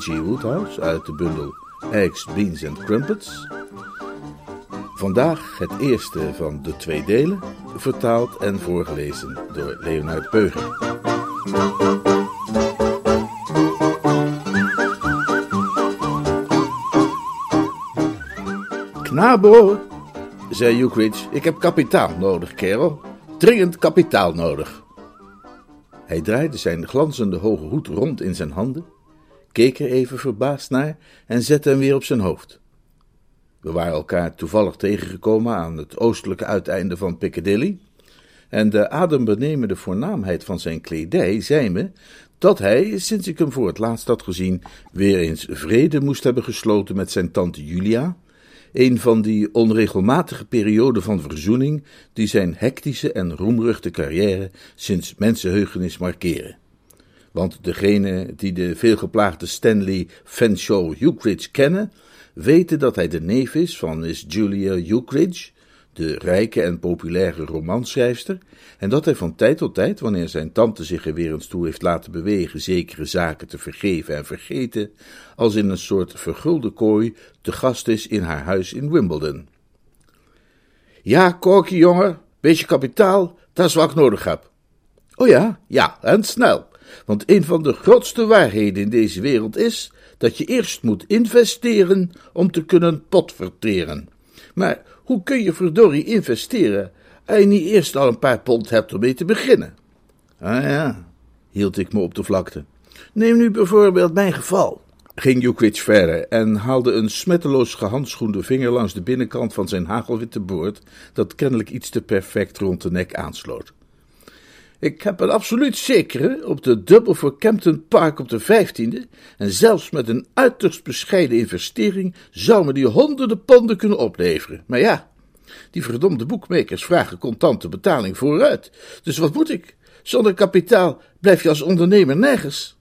P.G. Woodhouse uit de bundel Eggs, Beans and Crumpets. Vandaag het eerste van de twee delen, vertaald en voorgelezen door Leonard Peuger. Knabo, zei Ukridge, ik heb kapitaal nodig, kerel. Dringend kapitaal nodig. Hij draaide zijn glanzende hoge hoed rond in zijn handen, keek er even verbaasd naar en zette hem weer op zijn hoofd. We waren elkaar toevallig tegengekomen aan het oostelijke uiteinde van Piccadilly, en de adembenemende voornaamheid van zijn kledij zei me dat hij, sinds ik hem voor het laatst had gezien, weer eens vrede moest hebben gesloten met zijn tante Julia, een van die onregelmatige perioden van verzoening die zijn hectische en roemruchte carrière sinds mensenheugenis markeren. Want degenen die de veelgeplaagde Stanley Fanshawe Ukridge kennen, weten dat hij de neef is van Miss Julia Ukridge, de rijke en populaire romanschrijfster, en dat hij van tijd tot tijd, wanneer zijn tante zich er weer eens toe heeft laten bewegen zekere zaken te vergeven en vergeten, als in een soort vergulde kooi te gast is in haar huis in Wimbledon. Ja, Corky, jongen, beetje kapitaal, dat is wat ik nodig heb. Oh ja, ja, en snel. Want een van de grootste waarheden in deze wereld is dat je eerst moet investeren om te kunnen potverteren. Maar hoe kun je verdorie investeren als je niet eerst al een paar pond hebt om mee te beginnen? Ah ja, hield ik me op de vlakte. Neem nu bijvoorbeeld mijn geval. Ging Ukridge verder en haalde een smetteloos gehandschoende vinger langs de binnenkant van zijn hagelwitte boord, dat kennelijk iets te perfect rond de nek aansloot. Ik heb een absoluut zekere op de dubbel voor Campton Park op de vijftiende, en zelfs met een uiterst bescheiden investering zou me die honderden ponden kunnen opleveren. Maar ja, die verdomde boekmakers vragen contante betaling vooruit. Dus wat moet ik? Zonder kapitaal blijf je als ondernemer nergens.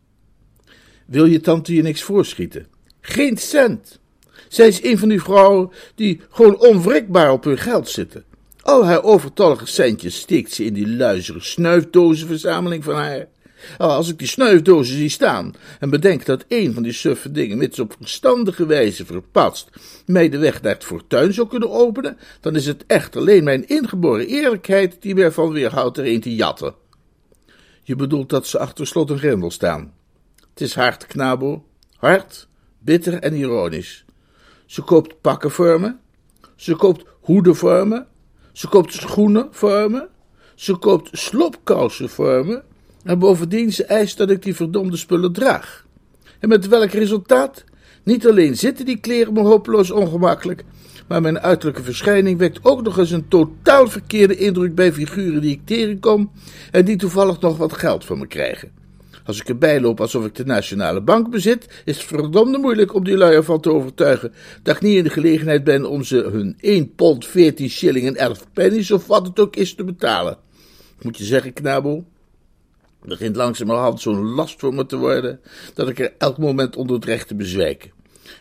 Wil je tante je niks voorschieten? Geen cent. Zij is een van die vrouwen die gewoon onwrikbaar op hun geld zitten. Al haar overtollige centjes steekt ze in die luizige snuifdozenverzameling van haar. Als ik die snuifdozen zie staan en bedenk dat een van die suffe dingen, mits op verstandige wijze verpatst, mij de weg naar het fortuin zou kunnen openen, dan is het echt alleen mijn ingeboren eerlijkheid die mij ervan weerhoudt er een te jatten. Je bedoelt dat ze achter slot en grendel staan. Het is hard, knabo, hard, bitter en ironisch. Ze koopt pakken ze koopt hoeden voor ze koopt schoenen voor me, ze koopt slopkousen voor me, en bovendien ze eist dat ik die verdomde spullen draag. En met welk resultaat? Niet alleen zitten die kleren me hopeloos ongemakkelijk, maar mijn uiterlijke verschijning wekt ook nog eens een totaal verkeerde indruk bij figuren die ik tegenkom en die toevallig nog wat geld van me krijgen. Als ik erbij loop alsof ik de Nationale Bank bezit, is het verdomde moeilijk om die lui ervan te overtuigen dat ik niet in de gelegenheid ben om ze hun 1 pond 14 shilling en 11 pennies of wat het ook is te betalen. Moet je zeggen, knabel, het begint langzamerhand zo'n last voor me te worden dat ik er elk moment onder dreig te bezwijken.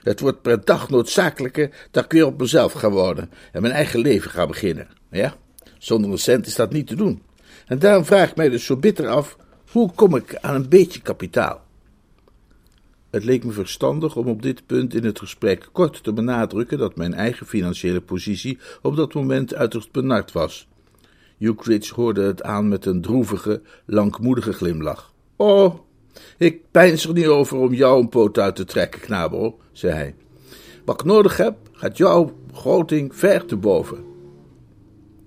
Het wordt per dag noodzakelijker dat ik weer op mezelf ga wonen en mijn eigen leven ga beginnen. Ja, zonder een cent is dat niet te doen. En daarom vraag ik mij dus zo bitter af hoe kom ik aan een beetje kapitaal? Het leek me verstandig om op dit punt in het gesprek kort te benadrukken dat mijn eigen financiële positie op dat moment uiterst benard was. Ukridge hoorde het aan met een droevige, langmoedige glimlach. Oh, ik pijns er niet over om jou een poot uit te trekken, knabel, zei hij. Wat ik nodig heb, gaat jouw begroting ver te boven.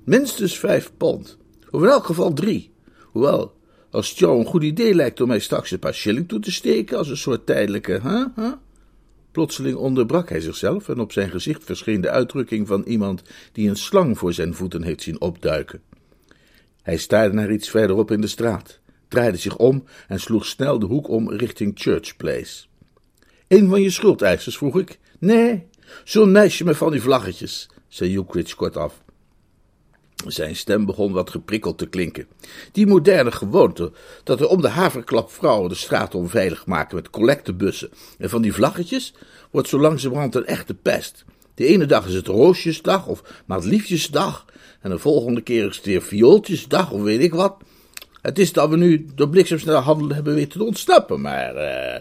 Minstens vijf pond, of in elk geval drie. Hoewel, als het jou een goed idee lijkt om mij straks een paar shilling toe te steken als een soort tijdelijke, huh? Plotseling onderbrak hij zichzelf en op zijn gezicht verscheen de uitdrukking van iemand die een slang voor zijn voeten heeft zien opduiken. Hij staarde naar iets verderop in de straat. draaide zich om en sloeg snel de hoek om richting Church Place. Een van je schuldeisers, vroeg ik. Nee, zo'n meisje met van die vlaggetjes, zei Ukridge kortaf. Zijn stem begon wat geprikkeld te klinken. Die moderne gewoonte dat er om de haverklap vrouwen de straat onveilig maken met collectebussen en van die vlaggetjes, wordt zo langzamerhand een echte pest. De ene dag is het roosjesdag of maatliefjesdag en de volgende keer is het weer viooltjesdag of weet ik wat. Het is dat we nu door bliksemsnelle handel hebben weten te ontsnappen, maar... Uh...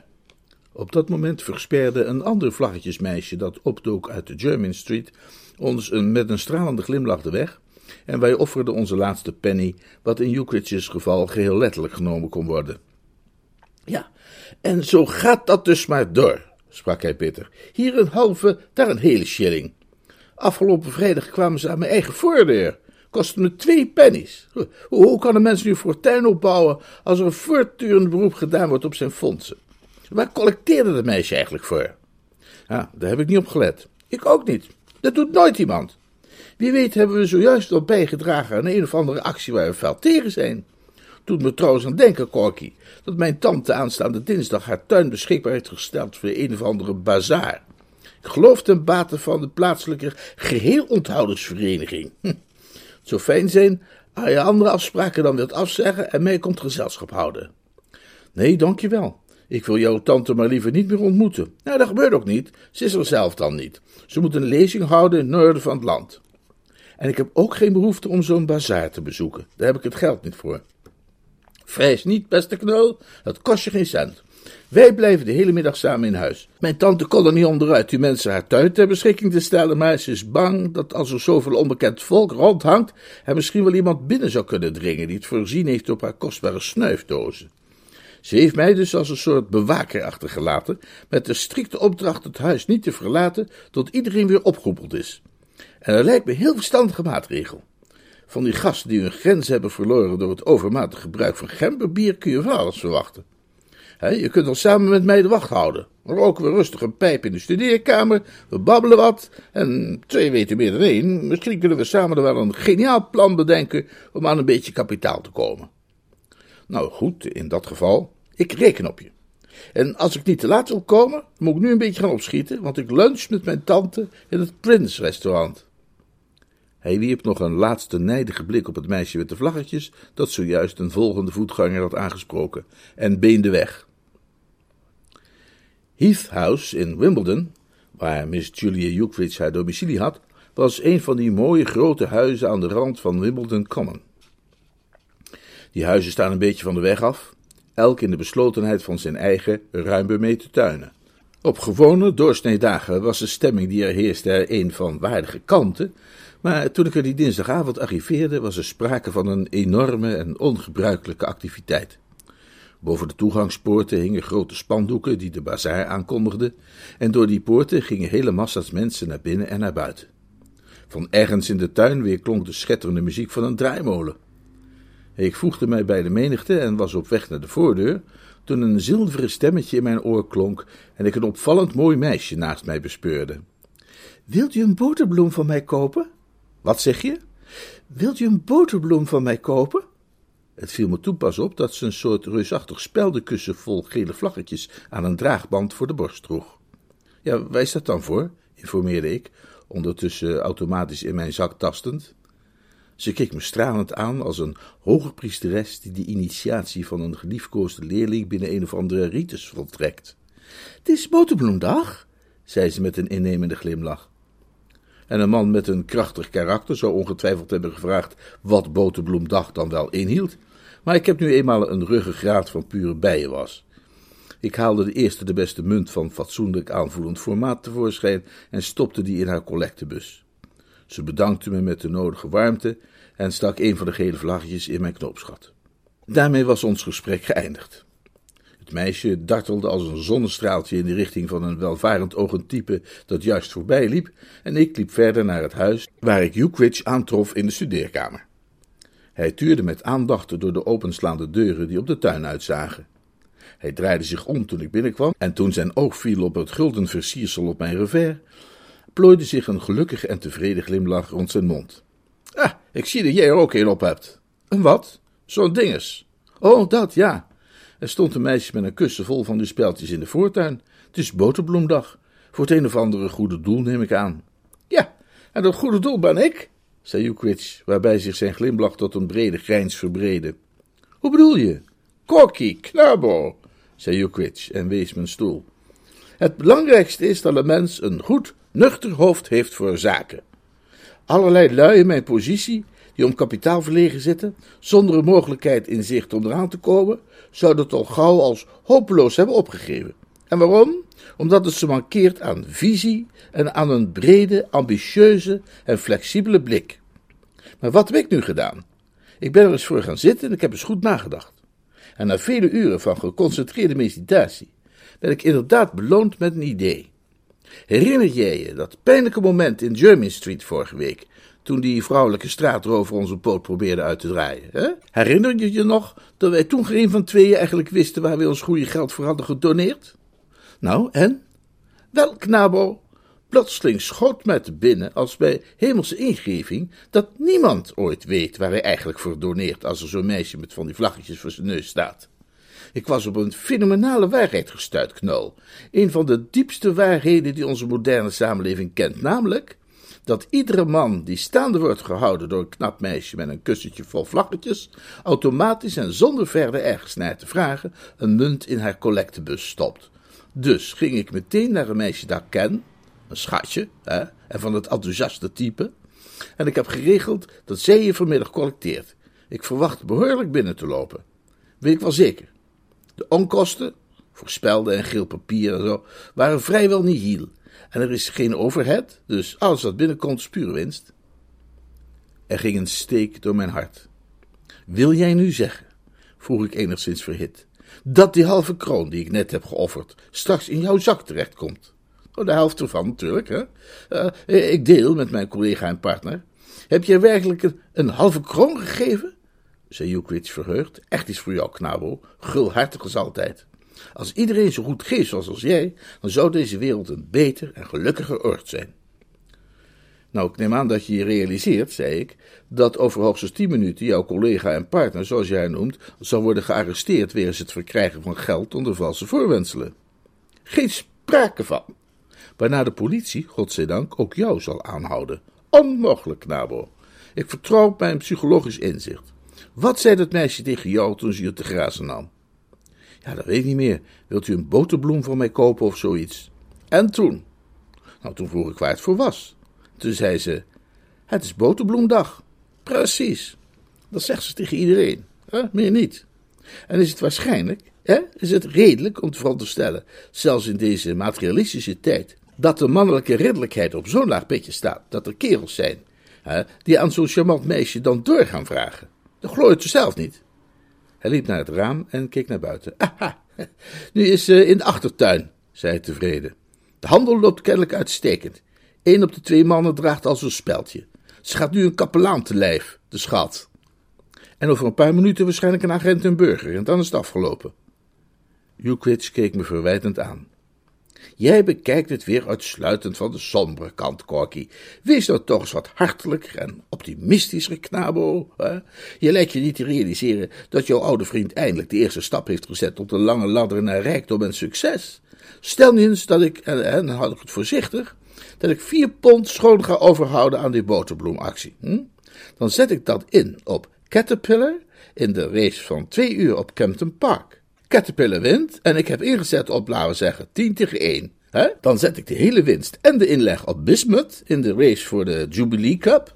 Op dat moment versperde een ander vlaggetjesmeisje dat opdook uit de German Street ons een, met een stralende glimlach de weg en wij offerden onze laatste penny, wat in Ukridge's geval geheel letterlijk genomen kon worden. Ja, en zo gaat dat dus maar door, sprak hij bitter. Hier een halve, daar een hele shilling. Afgelopen vrijdag kwamen ze aan mijn eigen voordeur. Kostte me twee pennies. Hoe, kan een mens nu fortuin opbouwen als er een voortdurend beroep gedaan wordt op zijn fondsen? Waar collecteerde dat meisje eigenlijk voor? Ja, daar heb ik niet op gelet. Ik ook niet. Dat doet nooit iemand. Wie weet hebben we zojuist al bijgedragen aan een of andere actie waar we fel tegen zijn. Doet me trouwens aan denken, Corky, dat mijn tante aanstaande dinsdag haar tuin beschikbaar heeft gesteld voor een of andere bazaar. Ik geloof ten bate van de plaatselijke geheelonthoudensvereniging. Hm. Het zou fijn zijn als je andere afspraken dan wilt afzeggen en mij komt gezelschap houden. Nee, dankjewel. Ik wil jouw tante maar liever niet meer ontmoeten. Nou, dat gebeurt ook niet. Ze is er zelf dan niet. Ze moet een lezing houden in het noorden van het land. En ik heb ook geen behoefte om zo'n bazaar te bezoeken. Daar heb ik het geld niet voor. Vrees niet, beste knul, dat kost je geen cent. Wij blijven de hele middag samen in huis. Mijn tante kon er niet onderuit die mensen haar tuin ter beschikking te stellen, maar ze is bang dat als er zoveel onbekend volk rondhangt, er misschien wel iemand binnen zou kunnen dringen die het voorzien heeft op haar kostbare snuifdozen. Ze heeft mij dus als een soort bewaker achtergelaten, met de strikte opdracht het huis niet te verlaten tot iedereen weer opgeroepeld is. En dat lijkt me heel verstandige maatregel. Van die gasten die hun grens hebben verloren door het overmatig gebruik van gemberbier kun je van alles verwachten. je kunt dan samen met mij de wacht houden. Dan roken we rustig een pijp in de studeerkamer, we babbelen wat en twee weten meer dan één. Misschien kunnen we samen wel een geniaal plan bedenken om aan een beetje kapitaal te komen. Nou goed, in dat geval, ik reken op je. En als ik niet te laat wil komen, moet ik nu een beetje gaan opschieten, want ik lunch met mijn tante in het Prince restaurant. Hij wierp nog een laatste nijdige blik op het meisje met de vlaggetjes, dat zojuist een volgende voetganger had aangesproken, en beende weg. Heath House in Wimbledon, waar Miss Julia Ukridge haar domicilie had, was een van die mooie grote huizen aan de rand van Wimbledon Common. Die huizen staan een beetje van de weg af, elk in de beslotenheid van zijn eigen ruim bemeten tuinen. Op gewone doorsneedagen was de stemming die er heerste er een van waardige kalmte, maar toen ik er die dinsdagavond arriveerde, was er sprake van een enorme en ongebruikelijke activiteit. Boven de toegangspoorten hingen grote spandoeken die de bazaar aankondigden, en door die poorten gingen hele massa's mensen naar binnen en naar buiten. Van ergens in de tuin weer klonk de schetterende muziek van een draaimolen. Ik voegde mij bij de menigte en was op weg naar de voordeur, toen een zilveren stemmetje in mijn oor klonk en ik een opvallend mooi meisje naast mij bespeurde. Wilt u een boterbloem van mij kopen? Wat zeg je? Wilt u een boterbloem van mij kopen? Het viel me toen pas op dat ze een soort reusachtig speldenkussen vol gele vlaggetjes aan een draagband voor de borst droeg. Ja, waar is dat dan voor? informeerde ik, ondertussen automatisch in mijn zak tastend. Ze keek me stralend aan als een hoge priesteres die de initiatie van een geliefkoosde leerling binnen een of andere ritus voltrekt. Het is boterbloemdag, zei ze met een innemende glimlach. En een man met een krachtig karakter zou ongetwijfeld hebben gevraagd wat boterbloemdag dan wel inhield. Maar ik heb nu eenmaal een ruggengraat van pure bijenwas. Ik haalde de eerste de beste munt van fatsoenlijk aanvoelend formaat tevoorschijn en stopte die in haar collectebus. Ze bedankte me met de nodige warmte en stak een van de gele vlaggetjes in mijn knoopsgat. Daarmee was ons gesprek geëindigd. Het meisje dartelde als een zonnestraaltje in de richting van een welvarend ogentype dat juist voorbij liep, en ik liep verder naar het huis waar ik Ukridge aantrof in de studeerkamer. Hij tuurde met aandacht door de openslaande deuren die op de tuin uitzagen. Hij draaide zich om toen ik binnenkwam, en toen zijn oog viel op het gulden versiersel op mijn revers, plooide zich een gelukkige en tevreden glimlach rond zijn mond. Ah, ik zie dat jij er ook een op hebt. Een wat? Zo'n dinges. Oh, dat, ja. Er stond een meisje met een kussen vol van die speltjes in de voortuin. Het is boterbloemdag. Voor het een of andere goede doel, neem ik aan. Ja, en dat goede doel ben ik, zei Jukwitsch, waarbij zich zijn glimlach tot een brede grijns verbreedde. Hoe bedoel je? Corky, knabo, zei Jukwitsch en wees mijn stoel. Het belangrijkste is dat een mens een goed, nuchter hoofd heeft voor zaken. Allerlei lui in mijn positie, die om kapitaal verlegen zitten, zonder een mogelijkheid in zicht om eraan te komen, zouden het al gauw als hopeloos hebben opgegeven. En waarom? Omdat het ze mankeert aan visie en aan een brede, ambitieuze en flexibele blik. Maar wat heb ik nu gedaan? Ik ben er eens voor gaan zitten en ik heb eens goed nagedacht. En na vele uren van geconcentreerde meditatie ben ik inderdaad beloond met een idee. Herinner jij je dat pijnlijke moment in Jermyn Street vorige week, toen die vrouwelijke straatrover onze poot probeerde uit te draaien? Hè? Herinner je je nog dat wij toen geen van tweeën eigenlijk wisten waar we ons goede geld voor hadden gedoneerd? Nou, en? Wel, knabo, plotseling schoot mij te binnen als bij hemelse ingeving dat niemand ooit weet waar hij eigenlijk voor doneert als er zo'n meisje met van die vlaggetjes voor zijn neus staat. Ik was op een fenomenale waarheid gestuurd, Knol. Een van de diepste waarheden die onze moderne samenleving kent, namelijk dat iedere man die staande wordt gehouden door een knap meisje met een kussentje vol vlaggetjes, automatisch en zonder verder ergens naar te vragen, een munt in haar collectebus stopt. Dus ging ik meteen naar een meisje dat ik ken, een schatje, hè, en van het enthousiaste type, en ik heb geregeld dat zij je vanmiddag collecteert. Ik verwacht behoorlijk binnen te lopen. Weet ik wel zeker. De onkosten, voor spelden en geel papier en zo, waren vrijwel nihil. En er is geen overhead, dus alles wat binnenkomt is pure winst. Er ging een steek door mijn hart. Wil jij nu zeggen, vroeg ik enigszins verhit, dat die halve kroon die ik net heb geofferd straks in jouw zak terechtkomt? Oh, de helft ervan natuurlijk, hè? Uh, ik deel met mijn collega en partner. Heb jij werkelijk een halve kroon gegeven? Zei Jukwitsch verheugd. Echt is voor jou, knabo. Gulhartig als altijd. Als iedereen zo goed geeft zoals als jij, dan zou deze wereld een beter en gelukkiger oord zijn. Nou, ik neem aan dat je je realiseert, zei ik, dat over hoogstens tien minuten jouw collega en partner, zoals jij noemt, zal worden gearresteerd wegens het verkrijgen van geld onder valse voorwenselen. Geen sprake van. Waarna de politie, godzijdank, ook jou zal aanhouden. Onmogelijk, Nabo. Ik vertrouw op mijn psychologisch inzicht. Wat zei dat meisje tegen jou toen ze je te grazen nam? Ja, dat weet ik niet meer. Wilt u een boterbloem voor mij kopen of zoiets? En toen? Nou, toen vroeg ik waar het voor was. Toen zei ze: Het is boterbloemdag. Precies. Dat zegt ze tegen iedereen. Hè? Meer niet. En is het waarschijnlijk, hè? is het redelijk om te veronderstellen, zelfs in deze materialistische tijd, dat de mannelijke ridderlijkheid op zo'n laag pitje staat, dat er kerels zijn hè, die aan zo'n charmant meisje dan door gaan vragen. Dat glooit ze zelf niet. Hij liep naar het raam en keek naar buiten. Aha, nu is ze in de achtertuin, zei hij tevreden. De handel loopt kennelijk uitstekend. Eén op de twee mannen draagt al zo'n speldje. Ze gaat nu een kapelaan te lijf, de schat. En over een paar minuten waarschijnlijk een agent en burger, en dan is het afgelopen. Jukwitsch keek me verwijtend aan. Jij bekijkt het weer uitsluitend van de sombere kant, Corky. Wees nou toch eens wat hartelijker en optimistischer, knabo. Hè? Je lijkt je niet te realiseren dat jouw oude vriend eindelijk de eerste stap heeft gezet op de lange ladder naar rijkdom en succes. Stel nu eens dat ik, en, dan houd ik het voorzichtig, dat ik vier pond schoon ga overhouden aan die boterbloemactie. Hm? Dan zet ik dat in op Caterpillar in de race van twee uur op Campton Park. Caterpillar wint en ik heb ingezet op, laten we zeggen, 10 tegen 1. He? Dan zet ik de hele winst en de inleg op Bismuth in de race voor de Jubilee Cup.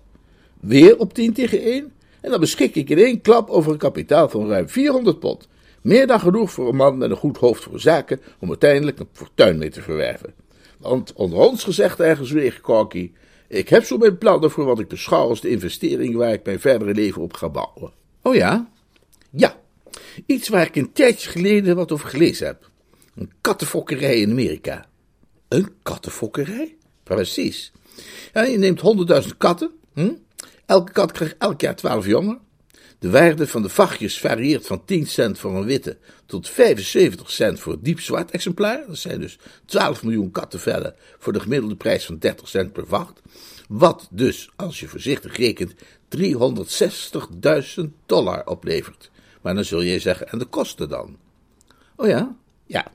Weer op 10 tegen 1. En dan beschik ik in één klap over een kapitaal van ruim 400 pond. Meer dan genoeg voor een man met een goed hoofd voor zaken om uiteindelijk een fortuin mee te verwerven. Want onder ons gezegd ergens weer, Corky, ik heb zo mijn plannen voor wat ik beschouw als de investering waar ik mijn verdere leven op ga bouwen. Oh ja? Ja, Iets waar ik een tijdje geleden wat over gelezen heb. Een kattenfokkerij in Amerika. Een kattenfokkerij? Precies. Je neemt honderdduizend katten. Hm? Elke kat krijgt elk jaar twaalf jongen. De waarde van de vachtjes varieert van 10 cent voor een witte tot 75 cent voor een diep zwart exemplaar. Dat zijn dus 12 miljoen kattenvellen voor de gemiddelde prijs van 30 cent per vacht. Wat dus, als je voorzichtig rekent, 360.000 dollar oplevert. Maar dan zul je zeggen, en de kosten dan? Oh ja? Ja.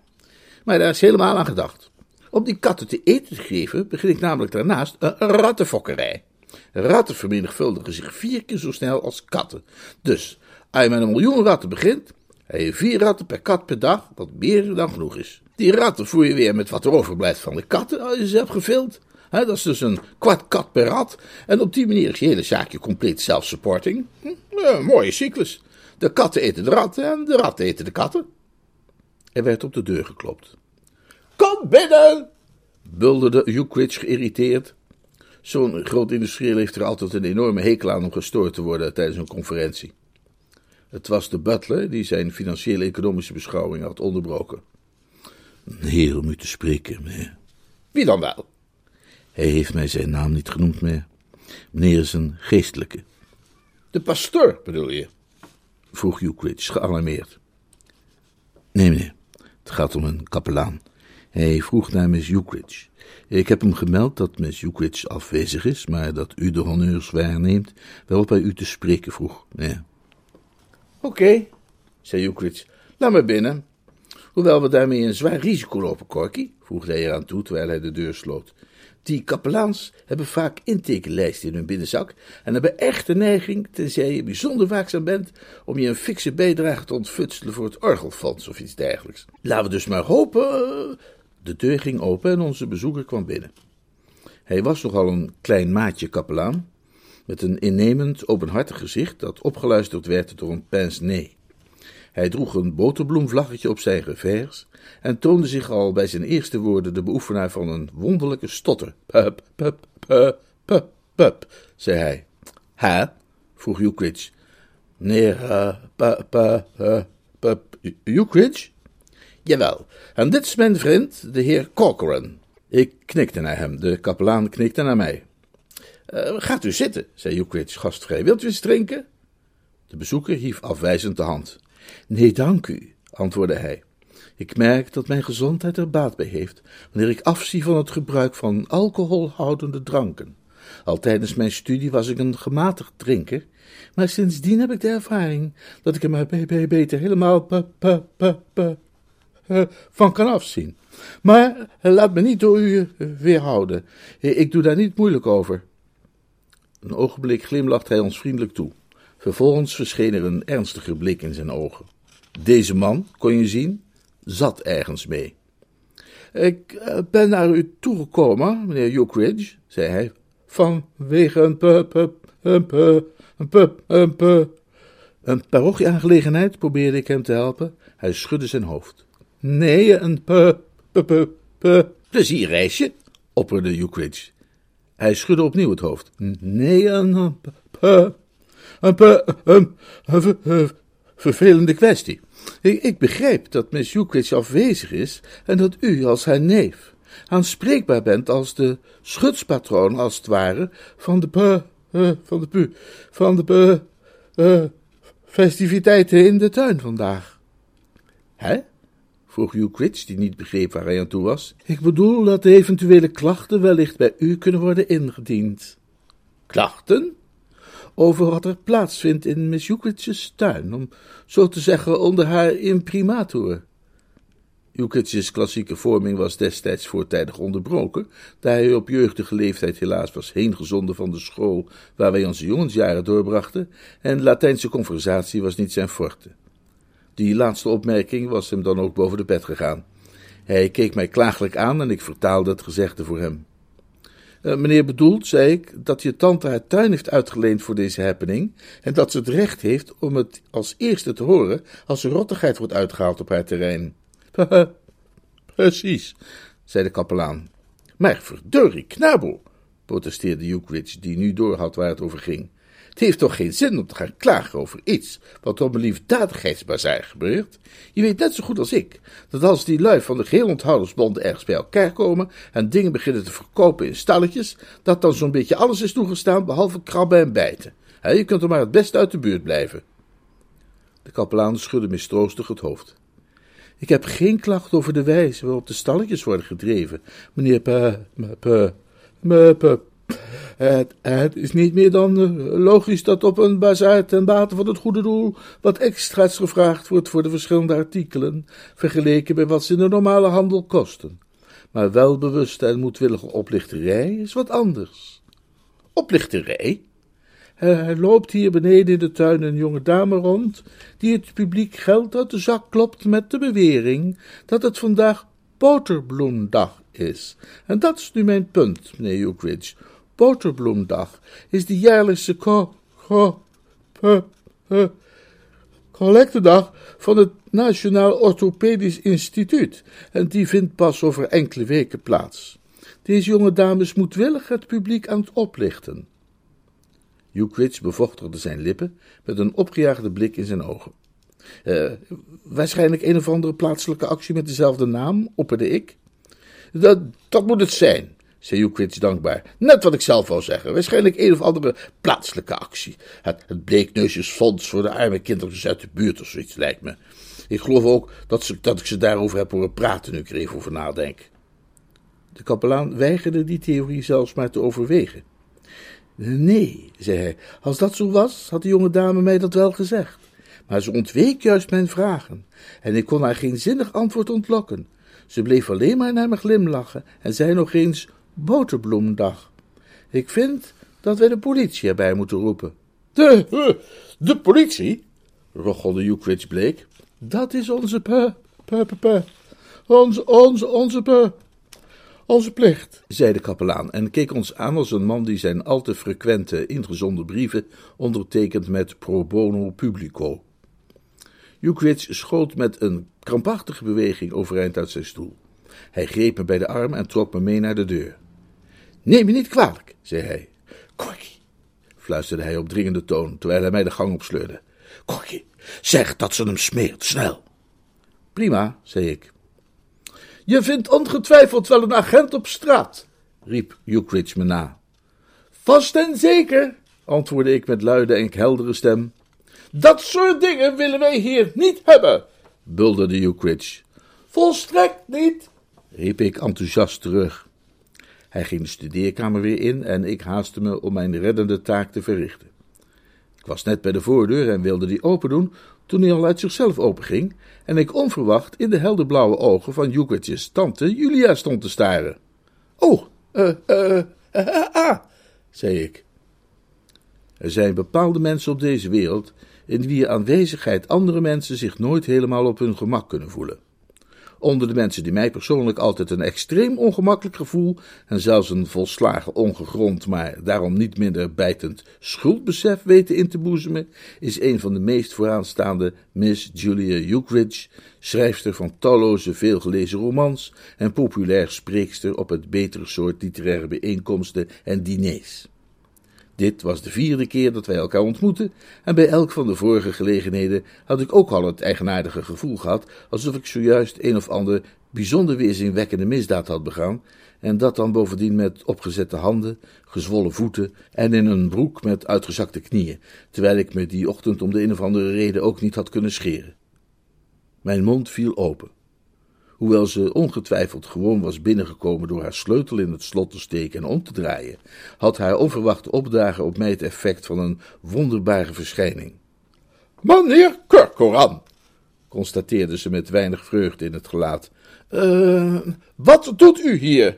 Maar daar is helemaal aan gedacht. Om die katten te eten te geven, begin ik namelijk daarnaast een rattenfokkerij. Ratten vermenigvuldigen zich vier keer zo snel als katten. Dus, als je met een miljoen ratten begint, heb je vier ratten per kat per dag, wat meer dan genoeg is. Die ratten voer je weer met wat er overblijft van de katten als je ze hebt gevild. dat is dus een kwart kat per rat. En op die manier is je hele zaakje compleet self-supporting. Hm, een mooie cyclus. De katten eten de ratten en de ratten eten de katten. Er werd op de deur geklopt. Kom binnen! bulderde Ukridge geïrriteerd. Zo'n groot industrieel heeft er altijd een enorme hekel aan om gestoord te worden tijdens een conferentie. Het was de butler die zijn financiële economische beschouwing had onderbroken. Een heer om u te spreken, meneer. Wie dan wel? Hij heeft mij zijn naam niet genoemd meer. Meneer is een geestelijke. De pastoor, bedoel je? Vroeg Ukridge, gealarmeerd. Nee, meneer. Het gaat om een kapelaan. Hij vroeg naar Miss Ukridge. Ik heb hem gemeld dat Miss Ukridge afwezig is, maar dat u de honneurs waarneemt, wel bij u te spreken vroeg. Oké, zei Ukridge. Laat me binnen. Hoewel we daarmee een zwaar risico lopen, Corky, voegde hij eraan toe terwijl hij de deur sloot. Die kapelaans hebben vaak intekenlijsten in hun binnenzak en hebben echt de neiging, tenzij je bijzonder waakzaam bent, om je een fikse bijdrage te ontfutselen voor het orgelfonds of iets dergelijks. Laten we dus maar hopen de deur ging open en onze bezoeker kwam binnen. Hij was nogal een klein maatje kapelaan, met een innemend, openhartig gezicht dat opgeluisterd werd door een pince-nez. Hij droeg een boterbloemvlaggetje op zijn revers en toonde zich al bij zijn eerste woorden de beoefenaar van een wonderlijke stotter. Pup, pup, pup, pup, pup, zei hij. Ha? vroeg Ukridge. Meneer, uh, pup, Ukridge? Jawel, en dit is mijn vriend, de heer Corcoran. Ik knikte naar hem, de kapelaan knikte naar mij. Uh, gaat u zitten, zei Ukridge gastvrij. Wilt u eens drinken? De bezoeker hief afwijzend de hand. Nee, dank u, antwoordde hij. Ik merk dat mijn gezondheid er baat bij heeft, wanneer ik afzie van het gebruik van alcoholhoudende dranken. Al tijdens mijn studie was ik een gematigd drinker, maar sindsdien heb ik de ervaring dat ik er maar beter helemaal uh, van kan afzien. Maar uh, laat me niet door u uh, weerhouden. Ik doe daar niet moeilijk over. Een ogenblik glimlacht hij ons vriendelijk toe. Vervolgens verscheen er een ernstige blik in zijn ogen. Deze man, kon je zien, zat ergens mee. Ik ben naar u toegekomen, meneer Ukridge, zei hij, vanwege een pup, pup, een pup, een pup, een pup. Een parochieaangelegenheid, probeerde ik hem te helpen. Hij schudde zijn hoofd. Nee, een p, p, p, p, plezierreisje, opperde Ukridge. Hij schudde opnieuw het hoofd. Nee, een p, een p, een, een vervelende kwestie. Ik, ik begrijp dat Miss Ukridge afwezig is en dat u als haar neef aanspreekbaar bent als de schutspatroon, als het ware, van de p, uh, van de pu, van de p, uh, festiviteiten in de tuin vandaag. Hè? vroeg Hugh die niet begreep waar hij aan toe was. Ik bedoel dat de eventuele klachten wellicht bij u kunnen worden ingediend. Klachten? Over wat er plaatsvindt in Miss Euclid's tuin, om zo te zeggen onder haar imprimatur. Euclid's klassieke vorming was destijds voortijdig onderbroken, daar hij op jeugdige leeftijd helaas was heengezonden van de school waar wij onze jongensjaren doorbrachten, en Latijnse conversatie was niet zijn forte. Die laatste opmerking was hem dan ook boven de pet gegaan. Hij keek mij klagelijk aan en ik vertaalde het gezegde voor hem. Uh, meneer bedoelt, zei ik, dat je tante haar tuin heeft uitgeleend voor deze happening en dat ze het recht heeft om het als eerste te horen als er rottigheid wordt uitgehaald op haar terrein. Precies, zei de kapelaan. Maar verdorie, knabel, protesteerde Ukridge, die nu doorhad waar het over ging. Het heeft toch geen zin om te gaan klagen over iets wat op een liefdadigheidsbazaar gebeurt? Je weet net zo goed als ik dat als die lui van de geheel onthoudersbond ergens bij elkaar komen en dingen beginnen te verkopen in stalletjes, dat dan zo'n beetje alles is toegestaan behalve krabben en bijten. je kunt er maar het beste uit de buurt blijven. De kapelaan schudde mistroostig het hoofd. Ik heb geen klacht over de wijze waarop de stalletjes worden gedreven, meneer P. P. P. Het, het is niet meer dan eh, logisch dat op een bazaar ten bate van het goede doel wat extra's gevraagd wordt voor de verschillende artikelen, vergeleken bij wat ze in de normale handel kosten. Maar welbewuste en moedwillige oplichterij is wat anders. Oplichterij? Er loopt hier beneden in de tuin een jonge dame rond, die het publiek geld uit de zak klopt met de bewering dat het vandaag boterbloemdag is. En dat is nu mijn punt, meneer Ukridge. Boterbloemdag is de jaarlijkse co, co, pe, pe, collectedag van het Nationaal Orthopedisch Instituut, en die vindt pas over enkele weken plaats. Deze jonge dame is moedwillig het publiek aan het oplichten. Ukridge bevochtigde zijn lippen met een opgejaagde blik in zijn ogen. Uh, waarschijnlijk een of andere plaatselijke actie met dezelfde naam, opperde ik. Dat, dat moet het zijn, Ukridge dankbaar. Net wat ik zelf wou zeggen. Waarschijnlijk een of andere plaatselijke actie. Het, het Bleekneusjesfonds voor de arme kindertjes uit de buurt of zoiets, lijkt me. Ik geloof ook dat, ze, dat ik ze daarover heb horen praten nu ik er even over nadenk. De kapelaan weigerde die theorie zelfs maar te overwegen. Nee, zei hij, als dat zo was, had de jonge dame mij dat wel gezegd. Maar ze ontweek juist mijn vragen, en ik kon haar geen zinnig antwoord ontlokken. Ze bleef alleen maar naar me glimlachen en zei nog eens boterbloemdag. Ik vind dat wij de politie erbij moeten roepen. De, de politie? rochelde Ukridge bleek. Dat is onze pe, pe, pe, pe. Onze, onze, onze pe. Onze plicht, zei de kapelaan en keek ons aan als een man die zijn al te frequente ingezonden brieven ondertekent met pro bono publico. Ukridge schoot met een krampachtige beweging overeind uit zijn stoel. Hij greep me bij de arm en trok me mee naar de deur. Neem me niet kwalijk, zei hij. Korkie, fluisterde hij op dringende toon, terwijl hij mij de gang opsleurde. Korkie, zeg dat ze hem smeert, snel. Prima, zei ik. Je vindt ongetwijfeld wel een agent op straat, riep Ukridge me na. Vast en zeker, antwoordde ik met luide en heldere stem. Dat soort dingen willen wij hier niet hebben, bulderde Ukridge. Volstrekt niet, riep ik enthousiast terug. Hij ging de studeerkamer weer in en ik haastte me om mijn reddende taak te verrichten. Ik was net bij de voordeur en wilde die open doen, toen hij al uit zichzelf openging en ik onverwacht in de helderblauwe ogen van Jukritjes tante Julia stond te staren. Oh, eh, eh, eh, ah, zei ik. Er zijn bepaalde mensen op deze wereld in wie aanwezigheid andere mensen zich nooit helemaal op hun gemak kunnen voelen. Onder de mensen die mij persoonlijk altijd een extreem ongemakkelijk gevoel en zelfs een volslagen ongegrond, maar daarom niet minder bijtend schuldbesef weten in te boezemen, is een van de meest vooraanstaande Miss Julia Ukridge, schrijfster van talloze veelgelezen romans en populair spreekster op het betere soort literaire bijeenkomsten en diners. Dit was de vierde keer dat wij elkaar ontmoetten, en bij elk van de vorige gelegenheden had ik ook al het eigenaardige gevoel gehad, alsof ik zojuist een of ander bijzonder weerzinwekkende misdaad had begaan, en dat dan bovendien met opgezette handen, gezwollen voeten en in een broek met uitgezakte knieën, terwijl ik me die ochtend om de een of andere reden ook niet had kunnen scheren. Mijn mond viel open. Hoewel ze ongetwijfeld gewoon was binnengekomen door haar sleutel in het slot te steken en om te draaien, had haar onverwachte opdagen op mij het effect van een wonderbare verschijning. Meneer Kurkoran, constateerde ze met weinig vreugde in het gelaat. Uh, wat doet u hier?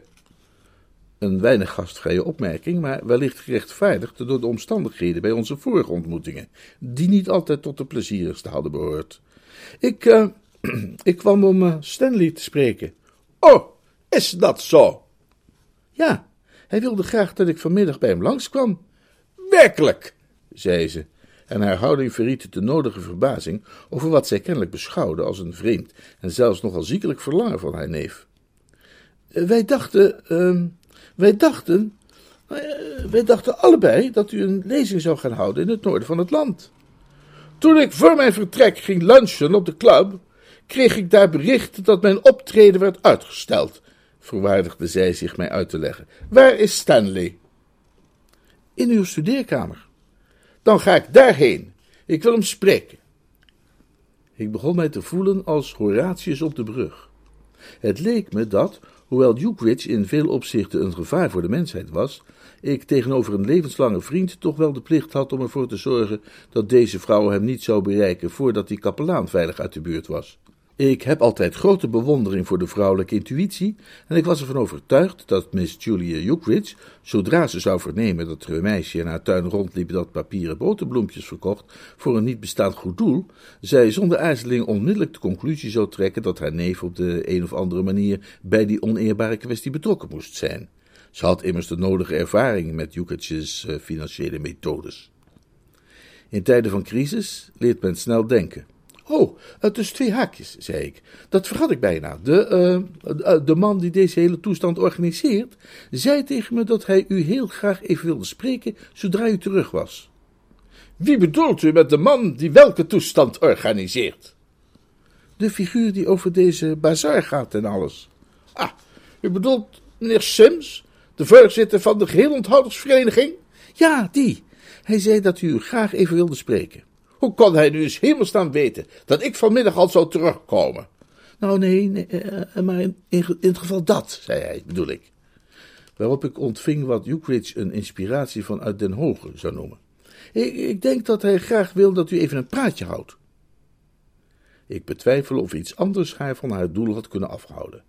Een weinig gastvrije opmerking, maar wellicht gerechtvaardigd door de omstandigheden bij onze vorige ontmoetingen, die niet altijd tot de plezierigste hadden behoord. Ik, uh, ik kwam om uh, Stanley te spreken. Oh, is dat zo? Ja, hij wilde graag dat ik vanmiddag bij hem langskwam. Werkelijk, zei ze, en haar houding verried de nodige verbazing over wat zij kennelijk beschouwde als een vreemd en zelfs nogal ziekelijk verlangen van haar neef. Uh, wij dachten, uh, wij dachten, uh, wij dachten allebei dat u een lezing zou gaan houden in het noorden van het land. Toen ik voor mijn vertrek ging lunchen op de club, kreeg ik daar bericht dat mijn optreden werd uitgesteld, verwaardigde zij zich mij uit te leggen. Waar is Stanley? In uw studeerkamer. Dan ga ik daarheen. Ik wil hem spreken. Ik begon mij te voelen als Horatius op de brug. Het leek me dat, hoewel Ukridge in veel opzichten een gevaar voor de mensheid was, ik tegenover een levenslange vriend toch wel de plicht had om ervoor te zorgen dat deze vrouw hem niet zou bereiken voordat die kapelaan veilig uit de buurt was. Ik heb altijd grote bewondering voor de vrouwelijke intuïtie en ik was ervan overtuigd dat Miss Julia Yookridge, zodra ze zou vernemen dat er een meisje in haar tuin rondliep dat papieren boterbloempjes verkocht voor een niet bestaand goed doel, zij zonder aarzeling onmiddellijk de conclusie zou trekken dat haar neef op de een of andere manier bij die oneerbare kwestie betrokken moest zijn. Ze had immers de nodige ervaring met Yukic's uh, financiële methodes. In tijden van crisis leert men snel denken. Oh, het is twee haakjes, zei ik. Dat vergat ik bijna. De, uh, de man die deze hele toestand organiseert, zei tegen me dat hij u heel graag even wilde spreken zodra u terug was. Wie bedoelt u met de man die welke toestand organiseert? De figuur die over deze bazaar gaat en alles. Ah, u bedoelt meneer Sims, de voorzitter van de geheelonthoudensvereniging? Ja, die. Hij zei dat u graag even wilde spreken. Hoe kon hij nu eens hemelstaan weten dat ik vanmiddag al zou terugkomen? Nou, nee, nee uh, maar in, in, het geval dat, zei hij, bedoel ik. Waarop ik ontving wat Ukridge een inspiratie van uit Den Hoge zou noemen. Ik, ik denk dat hij graag wil dat u even een praatje houdt. Ik betwijfel of iets anders haar van haar doel had kunnen afhouden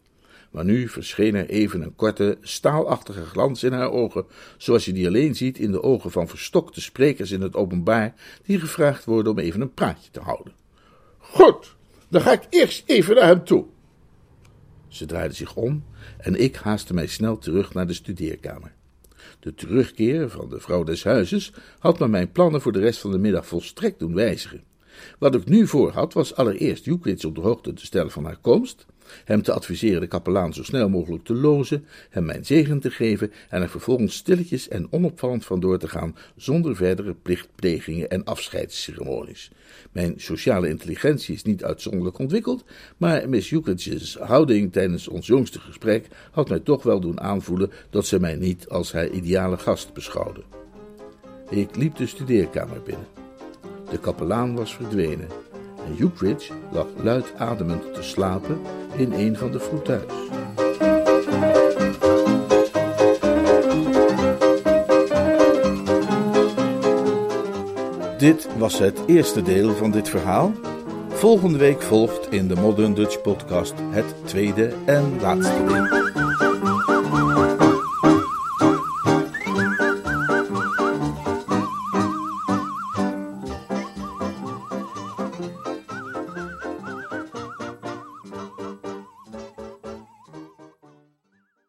maar nu verscheen er even een korte, staalachtige glans in haar ogen, zoals je die alleen ziet in de ogen van verstokte sprekers in het openbaar, die gevraagd worden om even een praatje te houden. Goed, dan ga ik eerst even naar hem toe. Ze draaide zich om en ik haastte mij snel terug naar de studeerkamer. De terugkeer van de vrouw des huizes had me mijn plannen voor de rest van de middag volstrekt doen wijzigen. Wat ik nu voor had, was allereerst Euclids op de hoogte te stellen van haar komst, hem te adviseren de kapelaan zo snel mogelijk te lozen, hem mijn zegen te geven en er vervolgens stilletjes en onopvallend vandoor te gaan zonder verdere plichtplegingen en afscheidsceremonies. Mijn sociale intelligentie is niet uitzonderlijk ontwikkeld, maar Miss Euclid's houding tijdens ons jongste gesprek had mij toch wel doen aanvoelen dat ze mij niet als haar ideale gast beschouwde. Ik liep de studeerkamer binnen. De kapelaan was verdwenen en Hugh lag luid ademend te slapen in een van de fauteuils. Dit was het eerste deel van dit verhaal. Volgende week volgt in de Modern Dutch Podcast het tweede en laatste deel.